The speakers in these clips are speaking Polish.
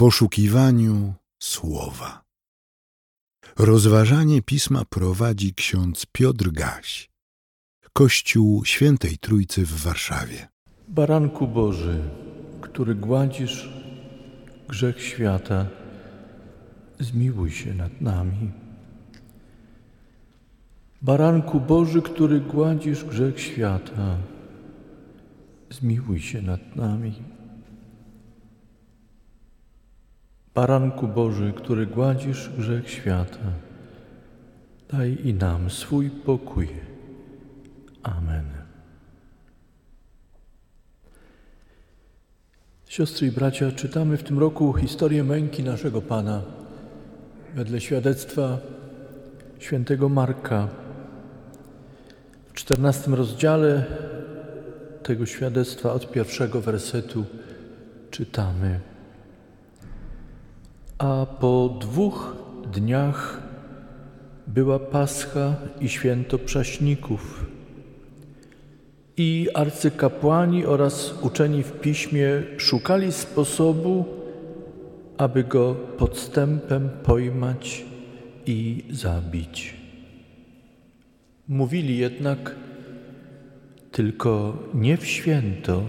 poszukiwaniu słowa. Rozważanie pisma prowadzi ksiądz Piotr Gaś, Kościół Świętej Trójcy w Warszawie. Baranku Boży, który gładzisz grzech świata, zmiłuj się nad nami. Baranku Boży, który gładzisz grzech świata, zmiłuj się nad nami. Baranku Boży, który gładzisz grzech świata, daj i nam swój pokój. Amen. Siostry i bracia, czytamy w tym roku historię męki naszego Pana wedle świadectwa świętego Marka. W czternastym rozdziale tego świadectwa od pierwszego wersetu czytamy. A po dwóch dniach była Pascha i święto Prześników. I arcykapłani oraz uczeni w piśmie szukali sposobu, aby go podstępem pojmać i zabić. Mówili jednak tylko nie w święto,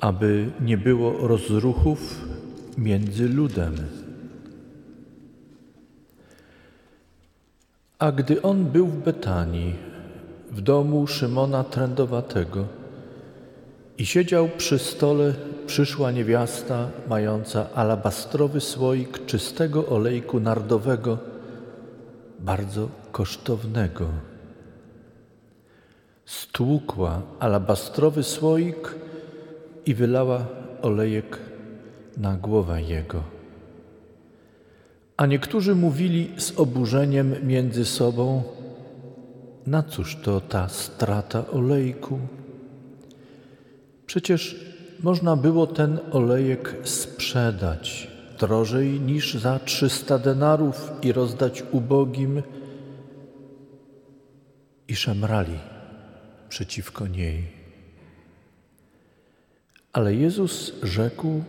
aby nie było rozruchów między ludem. A gdy on był w Betanii, w domu Szymona Trędowatego i siedział przy stole, przyszła niewiasta mająca alabastrowy słoik czystego olejku nardowego, bardzo kosztownego. Stłukła alabastrowy słoik i wylała olejek na głowę jego. A niektórzy mówili z oburzeniem między sobą, na cóż to ta strata olejku? Przecież można było ten olejek sprzedać drożej niż za trzysta denarów i rozdać ubogim i szemrali przeciwko niej. Ale Jezus rzekł: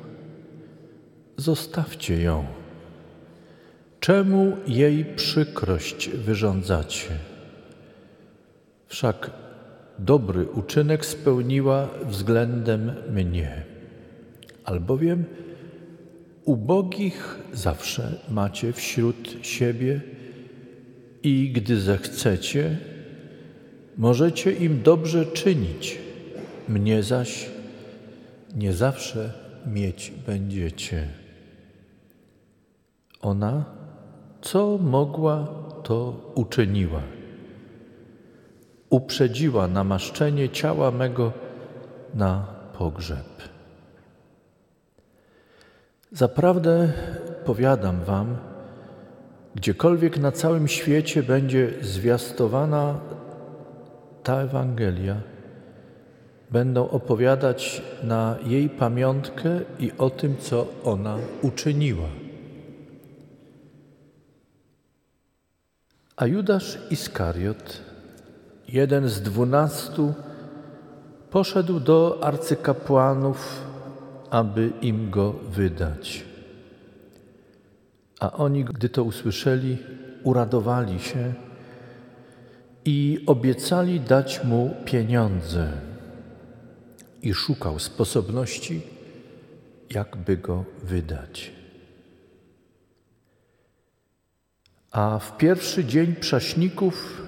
Zostawcie ją. Czemu jej przykrość wyrządzacie? Wszak dobry uczynek spełniła względem mnie. Albowiem ubogich zawsze macie wśród siebie i gdy zechcecie, możecie im dobrze czynić, mnie zaś nie zawsze mieć będziecie. Ona, co mogła, to uczyniła. Uprzedziła namaszczenie ciała mego na pogrzeb. Zaprawdę powiadam wam, gdziekolwiek na całym świecie będzie zwiastowana ta Ewangelia, będą opowiadać na jej pamiątkę i o tym, co ona uczyniła. A Judasz Iskariot, jeden z dwunastu, poszedł do arcykapłanów, aby im go wydać. A oni, gdy to usłyszeli, uradowali się i obiecali dać mu pieniądze. I szukał sposobności, jakby go wydać. A w pierwszy dzień prześników,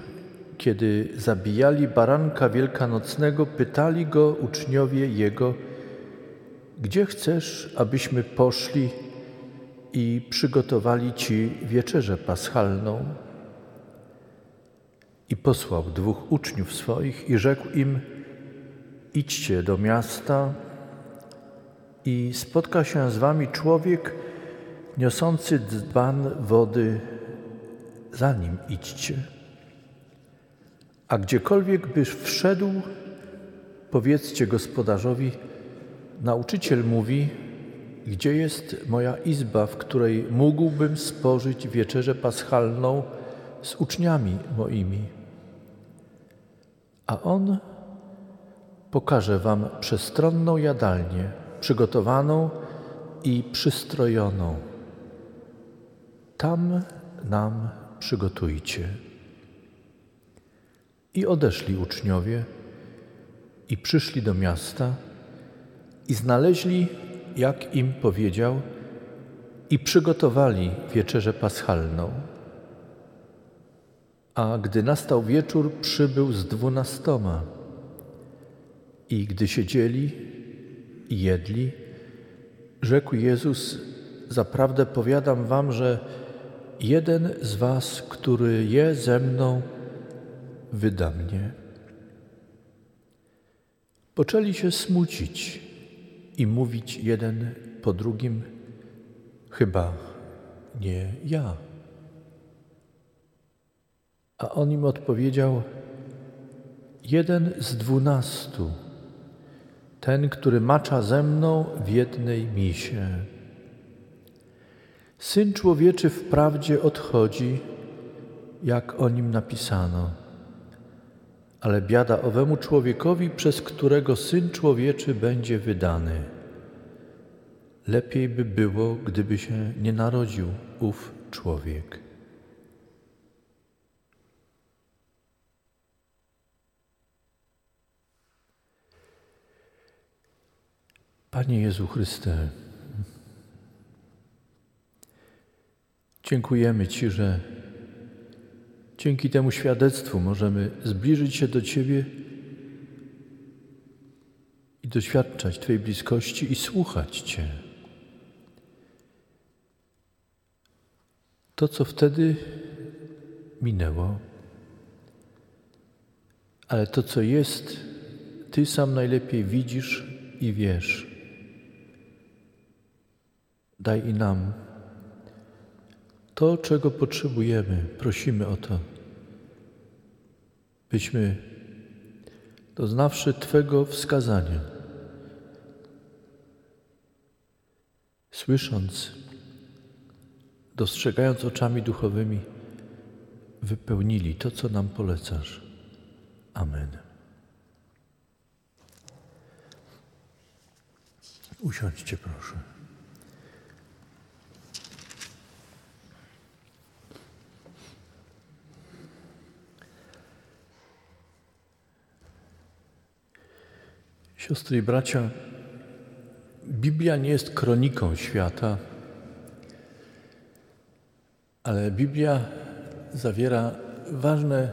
kiedy zabijali baranka wielkanocnego, pytali go uczniowie jego, gdzie chcesz, abyśmy poszli i przygotowali ci wieczerzę paschalną? I posłał dwóch uczniów swoich i rzekł im, idźcie do miasta i spotka się z wami człowiek niosący dzban wody za nim idźcie. A gdziekolwiek byś wszedł, powiedzcie gospodarzowi, nauczyciel mówi, gdzie jest moja izba, w której mógłbym spożyć wieczerzę paschalną z uczniami moimi. A on pokaże wam przestronną jadalnię, przygotowaną i przystrojoną. Tam nam przygotujcie. I odeszli uczniowie i przyszli do miasta i znaleźli, jak im powiedział, i przygotowali wieczerzę paschalną. A gdy nastał wieczór, przybył z dwunastoma. I gdy siedzieli i jedli, rzekł Jezus: Zaprawdę powiadam wam, że jeden z was, który je ze mną, wyda mnie. Poczęli się smucić i mówić jeden po drugim: Chyba nie ja. A on im odpowiedział: Jeden z dwunastu, ten, który macza ze mną w jednej misie. Syn człowieczy wprawdzie odchodzi, jak o nim napisano, ale biada owemu człowiekowi, przez którego syn człowieczy będzie wydany. Lepiej by było, gdyby się nie narodził ów człowiek. Panie Jezu Chryste, dziękujemy Ci, że dzięki temu świadectwu możemy zbliżyć się do Ciebie i doświadczać Twojej bliskości i słuchać Cię. To, co wtedy minęło, ale to, co jest, Ty sam najlepiej widzisz i wiesz. Daj i nam to, czego potrzebujemy. Prosimy o to, byśmy doznawszy Twego wskazania, słysząc, dostrzegając oczami duchowymi, wypełnili to, co nam polecasz. Amen. Usiądźcie, proszę. Siostry i bracia, Biblia nie jest kroniką świata, ale Biblia zawiera ważne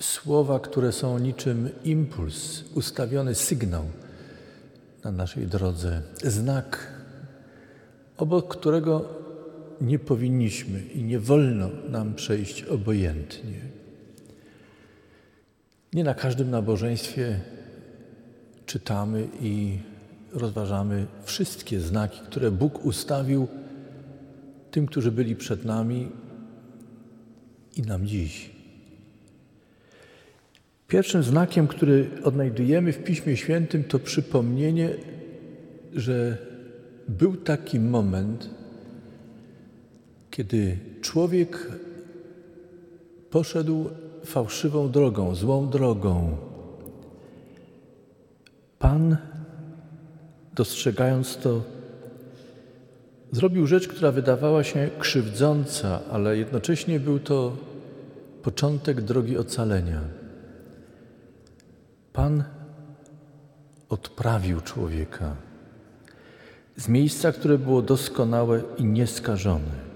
słowa, które są niczym impuls, ustawiony sygnał na naszej drodze, znak, obok którego nie powinniśmy i nie wolno nam przejść obojętnie. Nie na każdym nabożeństwie czytamy i rozważamy wszystkie znaki, które Bóg ustawił tym, którzy byli przed nami i nam dziś. Pierwszym znakiem, który odnajdujemy w Piśmie Świętym, to przypomnienie, że był taki moment, kiedy człowiek poszedł fałszywą drogą, złą drogą. Pan, dostrzegając to, zrobił rzecz, która wydawała się krzywdząca, ale jednocześnie był to początek drogi ocalenia. Pan odprawił człowieka z miejsca, które było doskonałe i nieskażone.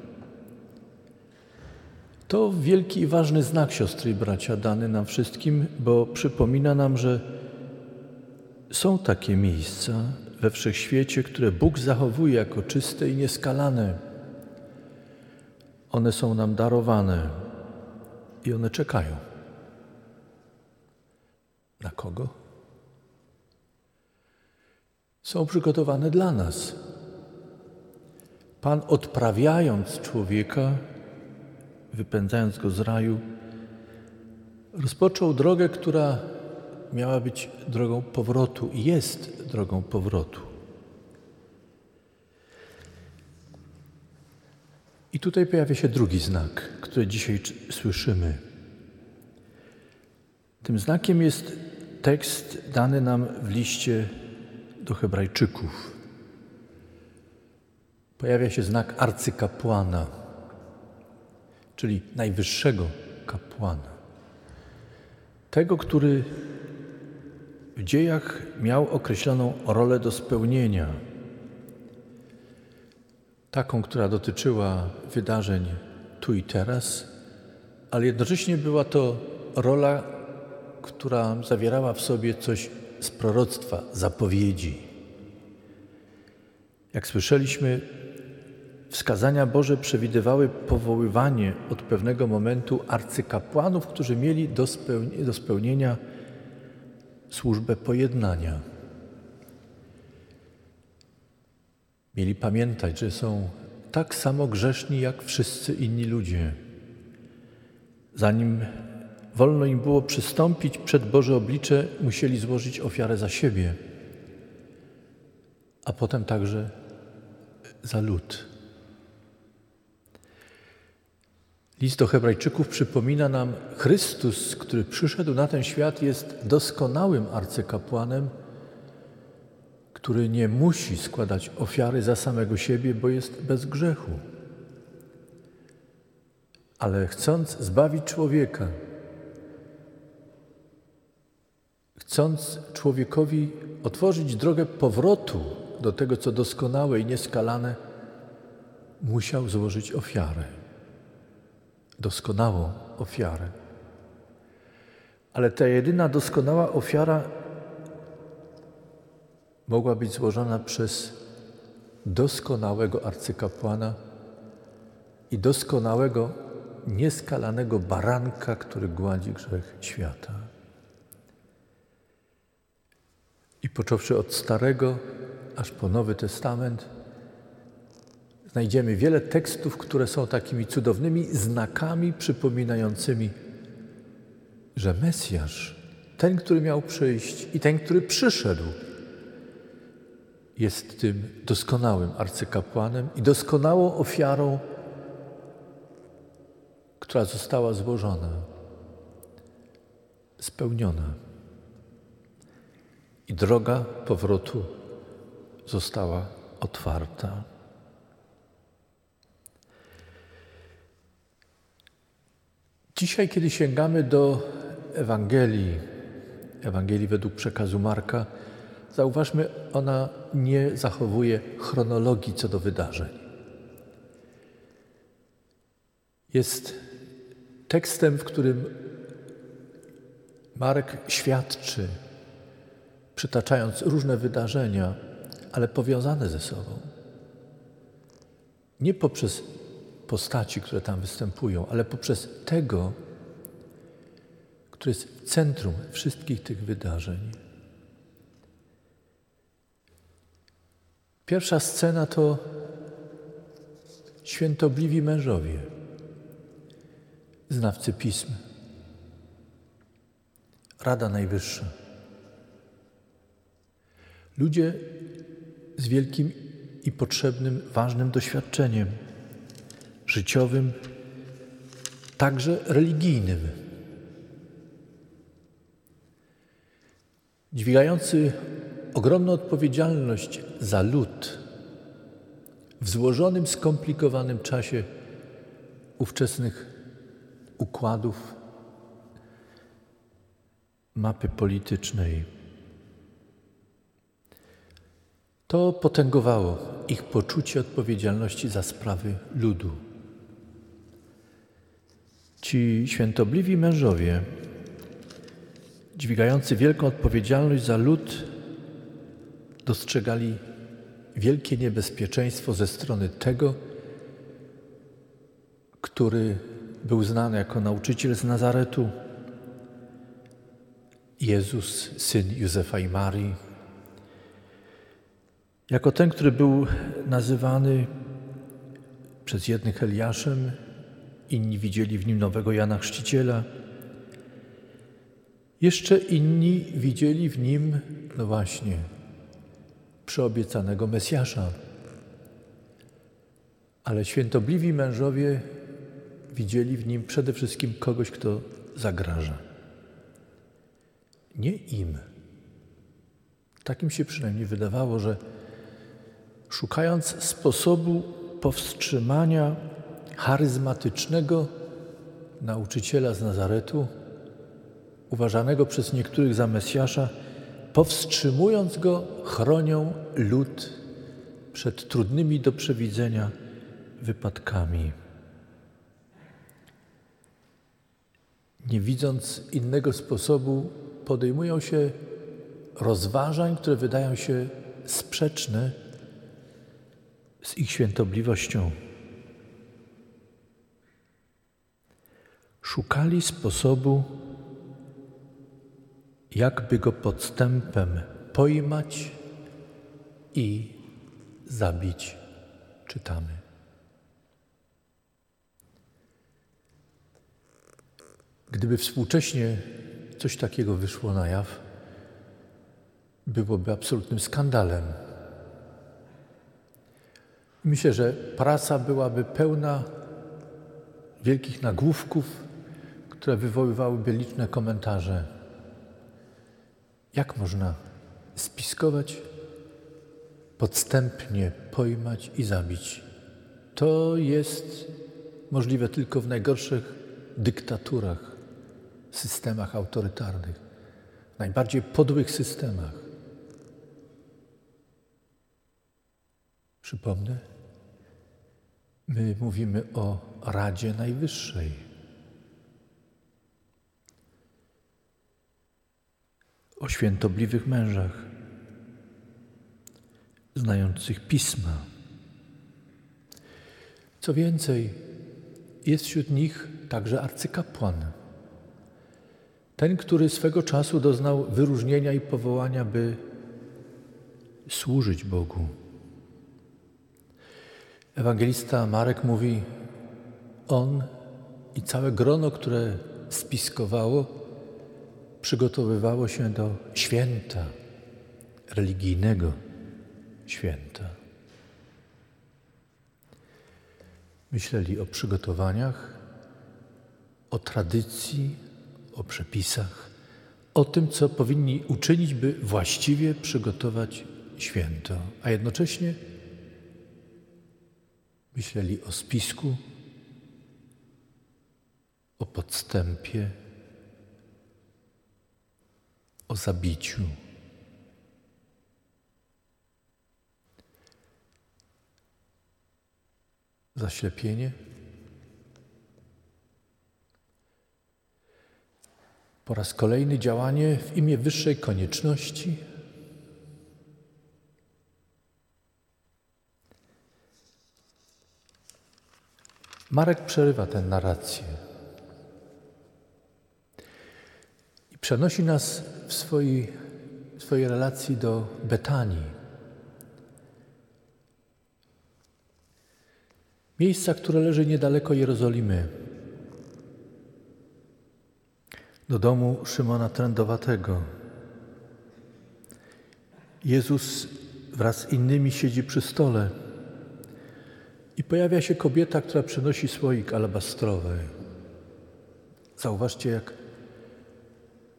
To wielki i ważny znak, siostry i bracia, dany nam wszystkim, bo przypomina nam, że są takie miejsca we wszechświecie, które Bóg zachowuje jako czyste i nieskalane. One są nam darowane i one czekają. Na kogo? Są przygotowane dla nas. Pan odprawiając człowieka, wypędzając go z raju, rozpoczął drogę, która miała być drogą powrotu i jest drogą powrotu. I tutaj pojawia się drugi znak, który dzisiaj słyszymy. Tym znakiem jest tekst dany nam w liście do Hebrajczyków. pojawia się znak arcykapłana, czyli najwyższego kapłana. Tego, który w dziejach miał określoną rolę do spełnienia, taką, która dotyczyła wydarzeń tu i teraz, ale jednocześnie była to rola, która zawierała w sobie coś z proroctwa, zapowiedzi. Jak słyszeliśmy, wskazania Boże przewidywały powoływanie od pewnego momentu arcykapłanów, którzy mieli do, spełni do spełnienia służbę pojednania. Mieli pamiętać, że są tak samo grzeszni jak wszyscy inni ludzie. Zanim wolno im było przystąpić przed Boże oblicze, musieli złożyć ofiarę za siebie, a potem także za lud. List do Hebrajczyków przypomina nam, Chrystus, który przyszedł na ten świat, jest doskonałym arcykapłanem, który nie musi składać ofiary za samego siebie, bo jest bez grzechu. Ale chcąc zbawić człowieka, chcąc człowiekowi otworzyć drogę powrotu do tego, co doskonałe i nieskalane, musiał złożyć ofiarę. Doskonałą ofiarę. Ale ta jedyna doskonała ofiara mogła być złożona przez doskonałego arcykapłana i doskonałego, nieskalanego baranka, który gładzi grzech świata. I począwszy od Starego aż po Nowy Testament, znajdziemy wiele tekstów, które są takimi cudownymi znakami przypominającymi, że Mesjasz, ten, który miał przyjść i ten, który przyszedł, jest tym doskonałym arcykapłanem i doskonałą ofiarą, która została złożona, spełniona. I droga powrotu została otwarta. Dzisiaj, kiedy sięgamy do Ewangelii, Ewangelii według przekazu Marka, Zauważmy, ona nie zachowuje chronologii co do wydarzeń. Jest tekstem, w którym Marek świadczy, przytaczając różne wydarzenia, ale powiązane ze sobą. Nie poprzez postaci, które tam występują, ale poprzez tego, który jest w centrum wszystkich tych wydarzeń. Pierwsza scena to świętobliwi mężowie, znawcy pism, Rada Najwyższa. Ludzie z wielkim i potrzebnym, ważnym doświadczeniem życiowym, także religijnym. Dźwigający ogromną odpowiedzialność za lud w złożonym, skomplikowanym czasie ówczesnych układów mapy politycznej. To potęgowało ich poczucie odpowiedzialności za sprawy ludu. Ci świętobliwi mężowie, dźwigający wielką odpowiedzialność za lud, dostrzegali wielkie niebezpieczeństwo ze strony tego, który był znany jako nauczyciel z Nazaretu, Jezus, syn Józefa i Marii, jako ten, który był nazywany przez jednych Eliaszem, inni widzieli w nim nowego Jana Chrzciciela, jeszcze inni widzieli w nim, no właśnie, przyobiecanego Mesjasza. Ale świętobliwi mężowie widzieli w nim przede wszystkim kogoś, kto zagraża. Nie im. Takim się przynajmniej wydawało, że szukając sposobu powstrzymania charyzmatycznego nauczyciela z Nazaretu, uważanego przez niektórych za Mesjasza, powstrzymując go, chronią lud przed trudnymi do przewidzenia wypadkami. Nie widząc innego sposobu, podejmują się rozważań, które wydają się sprzeczne z ich świętobliwością. Szukali sposobu, jakby go podstępem pojmać i zabić, czytamy. Gdyby współcześnie coś takiego wyszło na jaw, byłoby absolutnym skandalem. Myślę, że prasa byłaby pełna wielkich nagłówków, które wywoływałyby liczne komentarze. Jak można spiskować, podstępnie pojmać i zabić? To jest możliwe tylko w najgorszych dyktaturach, systemach autorytarnych, najbardziej podłych systemach. Przypomnę, my mówimy o Radzie Najwyższej. O świętobliwych mężach, znających pisma. Co więcej, jest wśród nich także arcykapłan. Ten, który swego czasu doznał wyróżnienia i powołania, by służyć Bogu. Ewangelista Marek mówi: On i całe grono, które spiskowało, przygotowywało się do święta, religijnego święta. Myśleli o przygotowaniach, o tradycji, o przepisach, o tym, co powinni uczynić, by właściwie przygotować święto, a jednocześnie Myśleli o spisku, o podstępie, o zabiciu. Zaślepienie. Po raz kolejny działanie w imię wyższej konieczności Marek przerywa tę narrację i przenosi nas swojej, swojej relacji do Betanii. Miejsca, które leży niedaleko Jerozolimy, do domu Szymona Trędowatego. Jezus wraz z innymi siedzi przy stole. I pojawia się kobieta, która przynosi słoik alabastrowy. Zauważcie, jak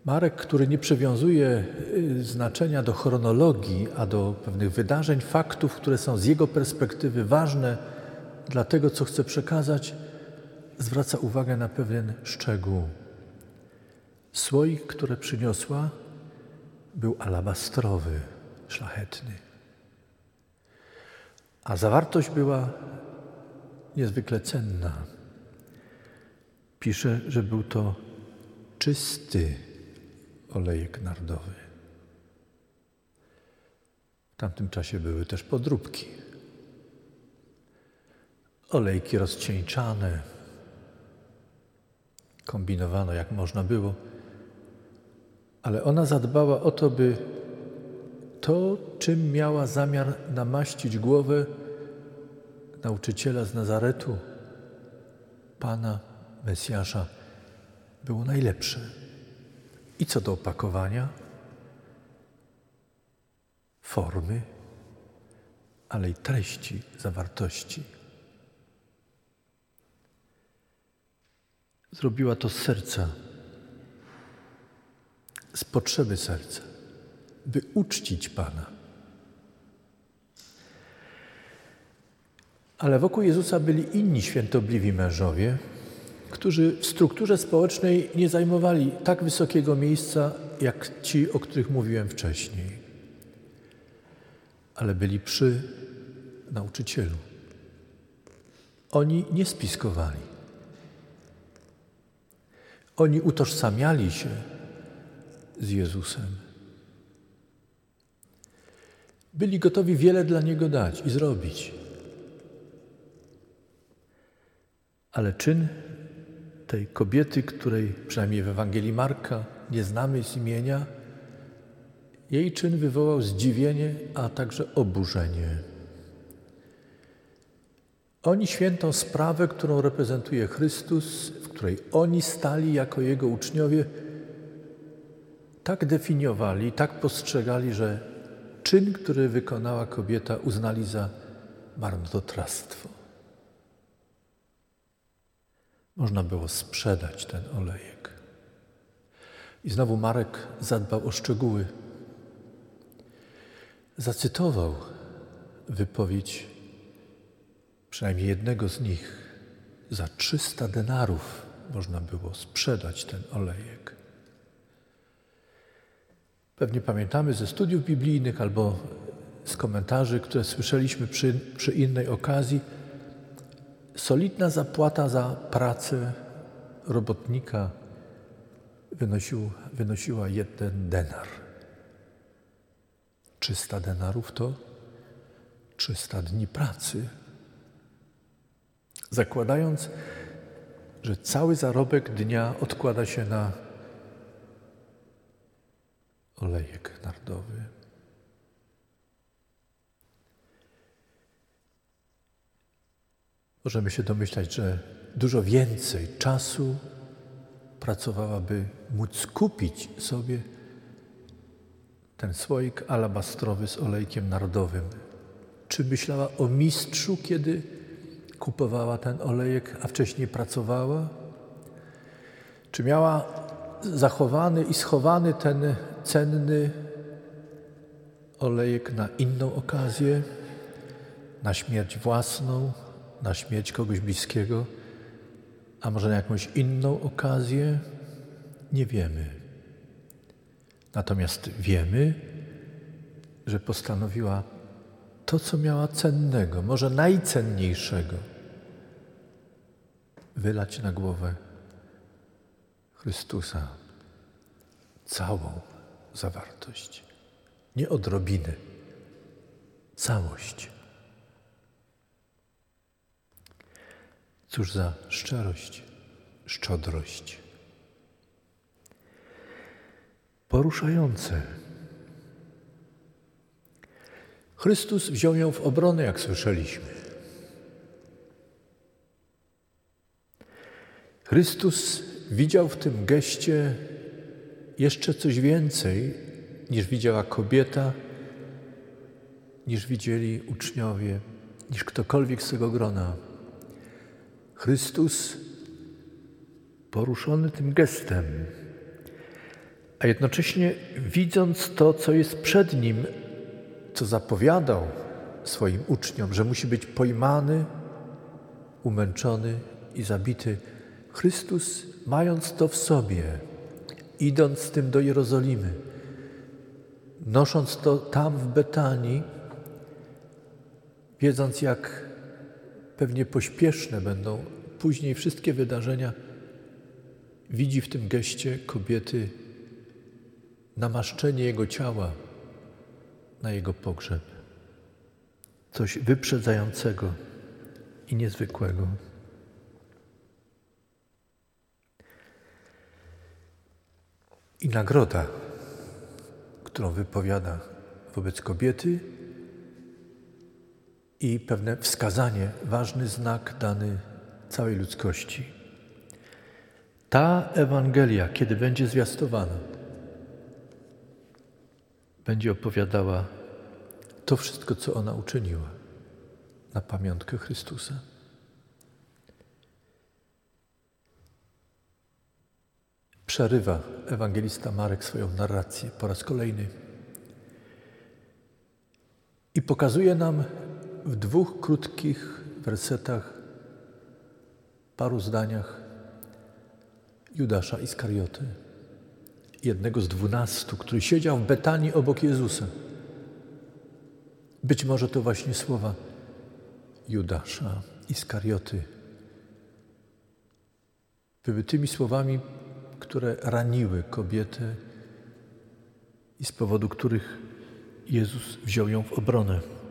Marek, który nie przywiązuje y, znaczenia do chronologii, a do pewnych wydarzeń, faktów, które są z jego perspektywy ważne dla tego, co chce przekazać, zwraca uwagę na pewien szczegół. Słoik, który przyniosła, był alabastrowy, szlachetny. A zawartość była niezwykle cenna. Pisze, że był to czysty olejek nardowy. W tamtym czasie były też podróbki. Olejki rozcieńczane. Kombinowano jak można było. Ale ona zadbała o to, by to, czym miała zamiar namaścić głowę, nauczyciela z Nazaretu, Pana, Mesjasza, było najlepsze. I co do opakowania, formy, ale i treści, zawartości. Zrobiła to z serca, z potrzeby serca, by uczcić Pana. Ale wokół Jezusa byli inni świętobliwi mężowie, którzy w strukturze społecznej nie zajmowali tak wysokiego miejsca jak ci, o których mówiłem wcześniej, ale byli przy nauczycielu. Oni nie spiskowali. Oni utożsamiali się z Jezusem. Byli gotowi wiele dla Niego dać i zrobić. Ale czyn tej kobiety, której przynajmniej w Ewangelii Marka nie znamy z imienia, jej czyn wywołał zdziwienie, a także oburzenie. Oni świętą sprawę, którą reprezentuje Chrystus, w której oni stali jako Jego uczniowie, tak definiowali, tak postrzegali, że czyn, który wykonała kobieta, uznali za marnotrawstwo. Można było sprzedać ten olejek. I znowu Marek zadbał o szczegóły. Zacytował wypowiedź przynajmniej jednego z nich. Za 300 denarów można było sprzedać ten olejek. Pewnie pamiętamy ze studiów biblijnych albo z komentarzy, które słyszeliśmy przy, przy innej okazji, solidna zapłata za pracę robotnika wynosił, wynosiła jeden denar. 300 denarów to 300 dni pracy. Zakładając, że cały zarobek dnia odkłada się na olejek nardowy. Możemy się domyślać, że dużo więcej czasu pracowałaby móc kupić sobie ten słoik alabastrowy z olejkiem nardowym. Czy myślała o mistrzu, kiedy kupowała ten olejek, a wcześniej pracowała? Czy miała zachowany i schowany ten cenny olejek na inną okazję, na śmierć własną, na śmierć kogoś bliskiego, a może na jakąś inną okazję? Nie wiemy. Natomiast wiemy, że postanowiła to, co miała cennego, może najcenniejszego, wylać na głowę Chrystusa całą zawartość, nie odrobiny, całość. Cóż za szczerość, szczodrość. Poruszające. Chrystus wziął ją w obronę, jak słyszeliśmy. Chrystus widział w tym geście jeszcze coś więcej niż widziała kobieta, niż widzieli uczniowie, niż ktokolwiek z tego grona. Chrystus poruszony tym gestem, a jednocześnie widząc to, co jest przed nim, co zapowiadał swoim uczniom, że musi być pojmany, umęczony i zabity. Chrystus, mając to w sobie, idąc z tym do Jerozolimy, nosząc to tam w Betanii, wiedząc jak pewnie pośpieszne będą później wszystkie wydarzenia, widzi w tym geście kobiety namaszczenie jego ciała na jego pogrzeb. Coś wyprzedzającego i niezwykłego. I nagroda, którą wypowiada wobec kobiety, i pewne wskazanie, ważny znak dany całej ludzkości. Ta Ewangelia, kiedy będzie zwiastowana, będzie opowiadała to wszystko, co ona uczyniła na pamiątkę Chrystusa. Przerywa ewangelista Marek swoją narrację po raz kolejny i pokazuje nam w dwóch krótkich wersetach, paru zdaniach Judasza Iskarioty, jednego z dwunastu, który siedział w Betanii obok Jezusa. Być może to właśnie słowa Judasza Iskarioty były tymi słowami, które raniły kobietę i z powodu których Jezus wziął ją w obronę.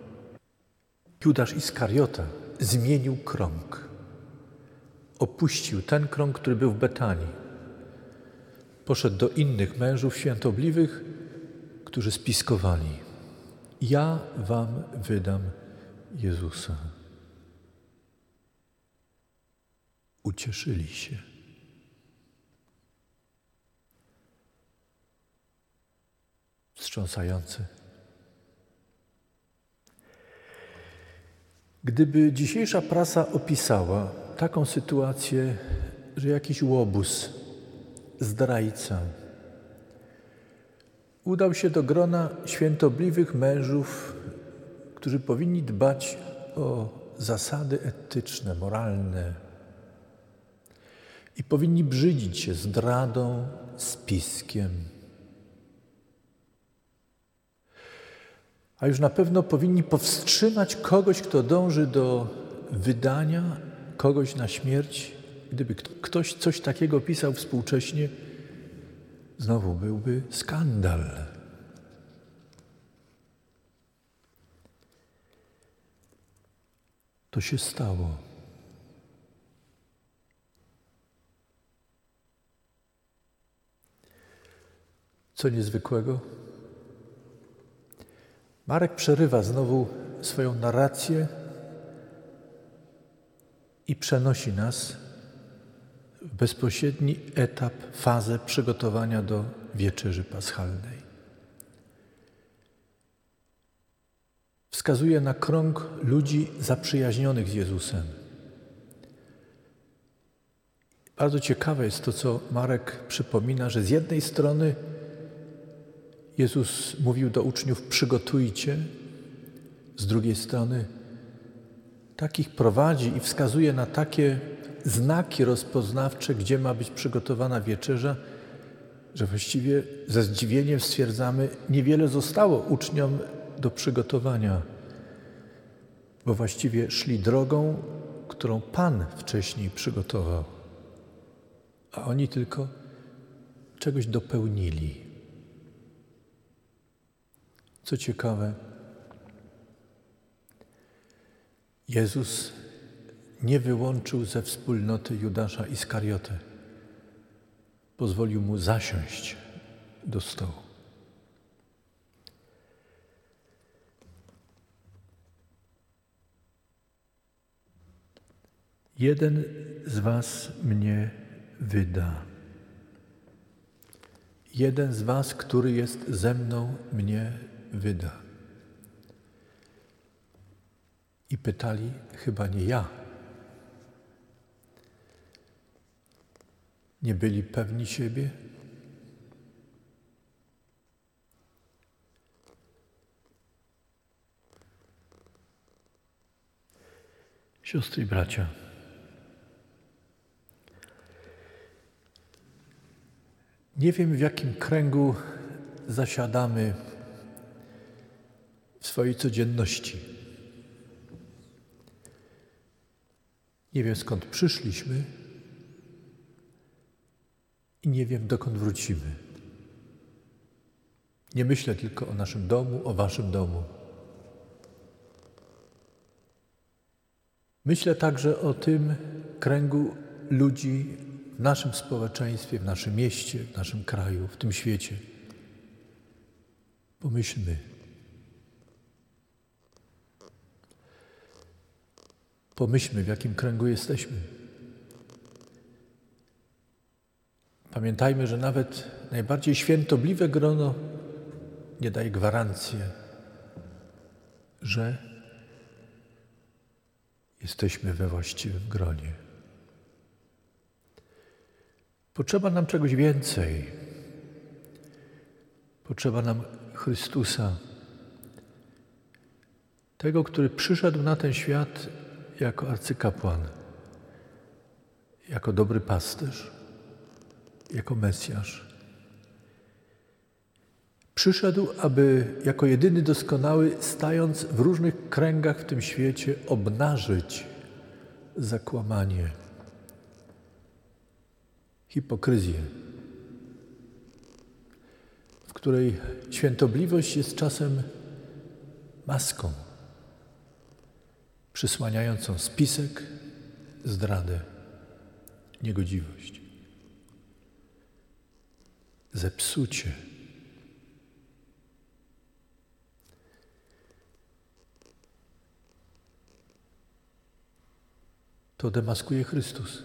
Judasz Iskariota zmienił krąg. Opuścił ten krąg, który był w Betanii. Poszedł do innych mężów świętobliwych, którzy spiskowali. Ja wam wydam Jezusa. Ucieszyli się. Wstrząsające. Gdyby dzisiejsza prasa opisała taką sytuację, że jakiś łobuz, zdrajca, udał się do grona świętobliwych mężów, którzy powinni dbać o zasady etyczne, moralne i powinni brzydzić się zdradą, spiskiem. A już na pewno powinni powstrzymać kogoś, kto dąży do wydania kogoś na śmierć. Gdyby ktoś coś takiego pisał współcześnie, znowu byłby skandal. To się stało. Co niezwykłego? Marek przerywa znowu swoją narrację i przenosi nas w bezpośredni etap, fazę przygotowania do wieczerzy paschalnej. Wskazuje na krąg ludzi zaprzyjaźnionych z Jezusem. Bardzo ciekawe jest to, co Marek przypomina, że z jednej strony Jezus mówił do uczniów: przygotujcie, z drugiej strony takich prowadzi i wskazuje na takie znaki rozpoznawcze, gdzie ma być przygotowana wieczerza, że właściwie ze zdziwieniem stwierdzamy, niewiele zostało uczniom do przygotowania, bo właściwie szli drogą, którą Pan wcześniej przygotował, a oni tylko czegoś dopełnili. Co ciekawe, Jezus nie wyłączył ze wspólnoty Judasza Iskariotę. Pozwolił mu zasiąść do stołu. Jeden z Was mnie wyda. Jeden z Was, który jest ze mną, mnie wyda. I pytali, chyba nie ja. Nie byli pewni siebie? Siostry i bracia, nie wiem w jakim kręgu zasiadamy swojej codzienności. Nie wiem skąd przyszliśmy i nie wiem dokąd wrócimy. Nie myślę tylko o naszym domu, o Waszym domu. Myślę także o tym kręgu ludzi w naszym społeczeństwie, w naszym mieście, w naszym kraju, w tym świecie. Pomyślmy. Pomyślmy, w jakim kręgu jesteśmy. Pamiętajmy, że nawet najbardziej świętobliwe grono nie daje gwarancji, że jesteśmy we właściwym gronie. Potrzeba nam czegoś więcej. Potrzeba nam Chrystusa, tego, który przyszedł na ten świat jako arcykapłan, jako dobry pasterz, jako Mesjasz. Przyszedł, aby jako jedyny doskonały, stając w różnych kręgach w tym świecie, obnażyć zakłamanie, hipokryzję, w której świętobliwość jest czasem maską przysłaniającą spisek, zdradę, niegodziwość, zepsucie. To demaskuje Chrystus.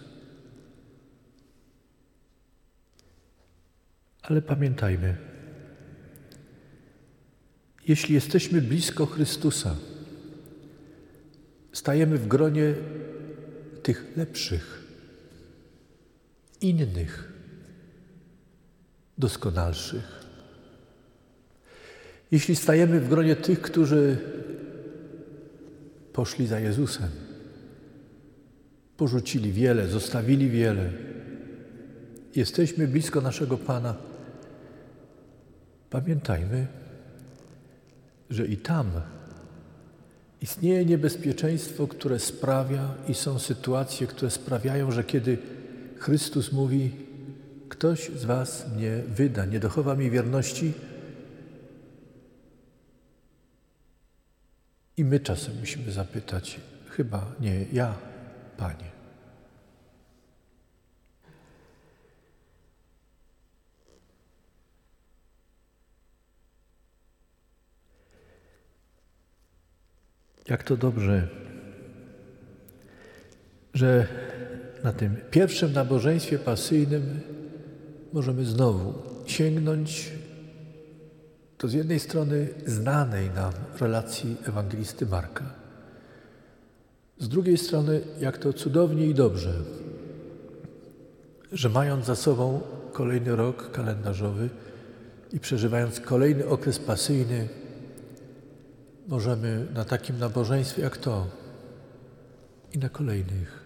Ale pamiętajmy, jeśli jesteśmy blisko Chrystusa, stajemy w gronie tych lepszych, innych, doskonalszych. Jeśli stajemy w gronie tych, którzy poszli za Jezusem, porzucili wiele, zostawili wiele, jesteśmy blisko naszego Pana, pamiętajmy, że i tam Istnieje niebezpieczeństwo, które sprawia i są sytuacje, które sprawiają, że kiedy Chrystus mówi, ktoś z Was mnie wyda, nie dochowa mi wierności, i my czasem musimy zapytać, chyba nie ja, Panie. Jak to dobrze, że na tym pierwszym nabożeństwie pasyjnym możemy znowu sięgnąć do z jednej strony znanej nam relacji ewangelisty Marka, z drugiej strony, jak to cudownie i dobrze, że mając za sobą kolejny rok kalendarzowy i przeżywając kolejny okres pasyjny, możemy na takim nabożeństwie jak to i na kolejnych,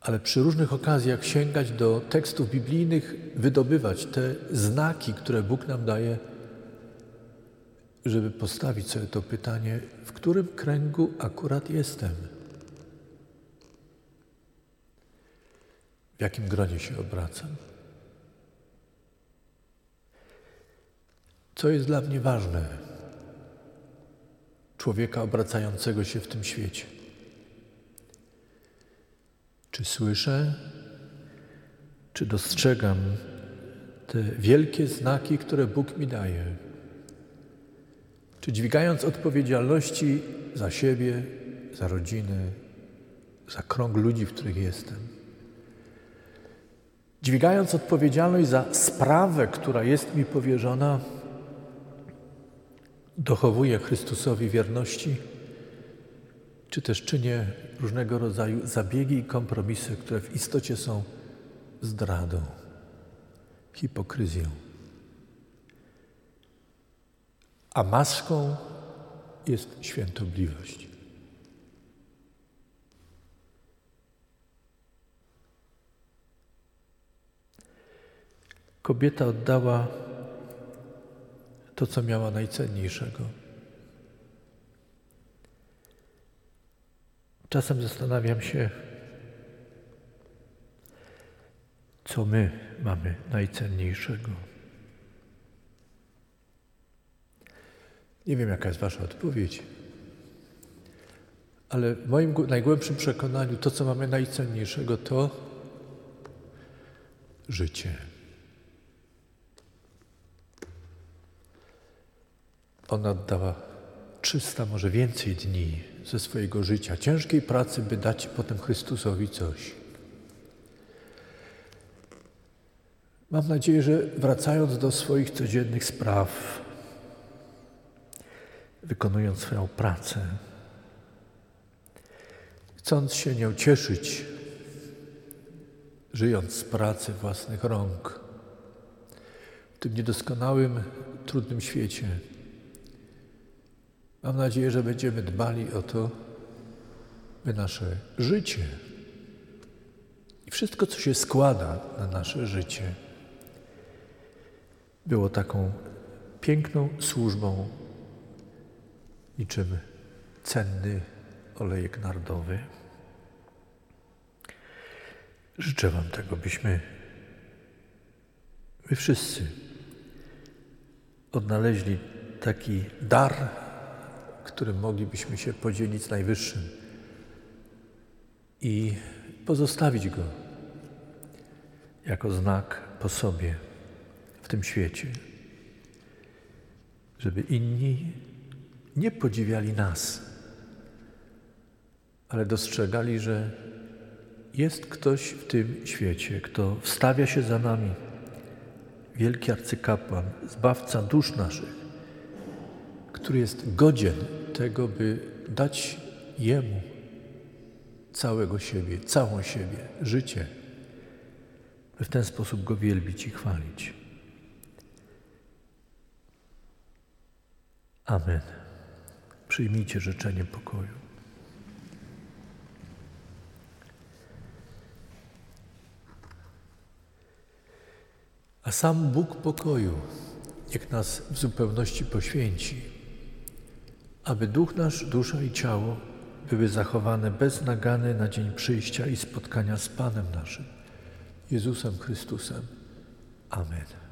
ale przy różnych okazjach sięgać do tekstów biblijnych, wydobywać te znaki, które Bóg nam daje, żeby postawić sobie to pytanie, w którym kręgu akurat jestem. W jakim gronie się obracam? Co jest dla mnie ważne? Człowieka obracającego się w tym świecie. Czy słyszę, czy dostrzegam te wielkie znaki, które Bóg mi daje? Czy dźwigając odpowiedzialności za siebie, za rodziny, za krąg ludzi, w których jestem, dźwigając odpowiedzialność za sprawę, która jest mi powierzona, dochowuję Chrystusowi wierności, czy też czynię różnego rodzaju zabiegi i kompromisy, które w istocie są zdradą, hipokryzją. A maską jest świętobliwość. Kobieta oddała to, co miała najcenniejszego. Czasem zastanawiam się, co my mamy najcenniejszego. Nie wiem, jaka jest Wasza odpowiedź, ale w moim najgłębszym przekonaniu to, co mamy najcenniejszego, to życie. Ona oddała 300, może więcej dni ze swojego życia, ciężkiej pracy, by dać potem Chrystusowi coś. Mam nadzieję, że wracając do swoich codziennych spraw, wykonując swoją pracę, chcąc się nią cieszyć, żyjąc z pracy własnych rąk, w tym niedoskonałym, trudnym świecie, Mam nadzieję, że będziemy dbali o to, by nasze życie i wszystko, co się składa na nasze życie, było taką piękną służbą, niczym cenny olejek nardowy. Życzę Wam tego, byśmy my wszyscy odnaleźli taki dar, którym moglibyśmy się podzielić z Najwyższym i pozostawić go jako znak po sobie w tym świecie, żeby inni nie podziwiali nas, ale dostrzegali, że jest ktoś w tym świecie, kto wstawia się za nami, wielki arcykapłan, zbawca dusz naszych, który jest godzien tego, by dać Jemu całego siebie, całą siebie, życie, by w ten sposób Go wielbić i chwalić. Amen. Przyjmijcie życzenie pokoju. A sam Bóg pokoju niech nas w zupełności poświęci, aby duch nasz, dusza i ciało były zachowane bez nagany na dzień przyjścia i spotkania z Panem naszym, Jezusem Chrystusem. Amen.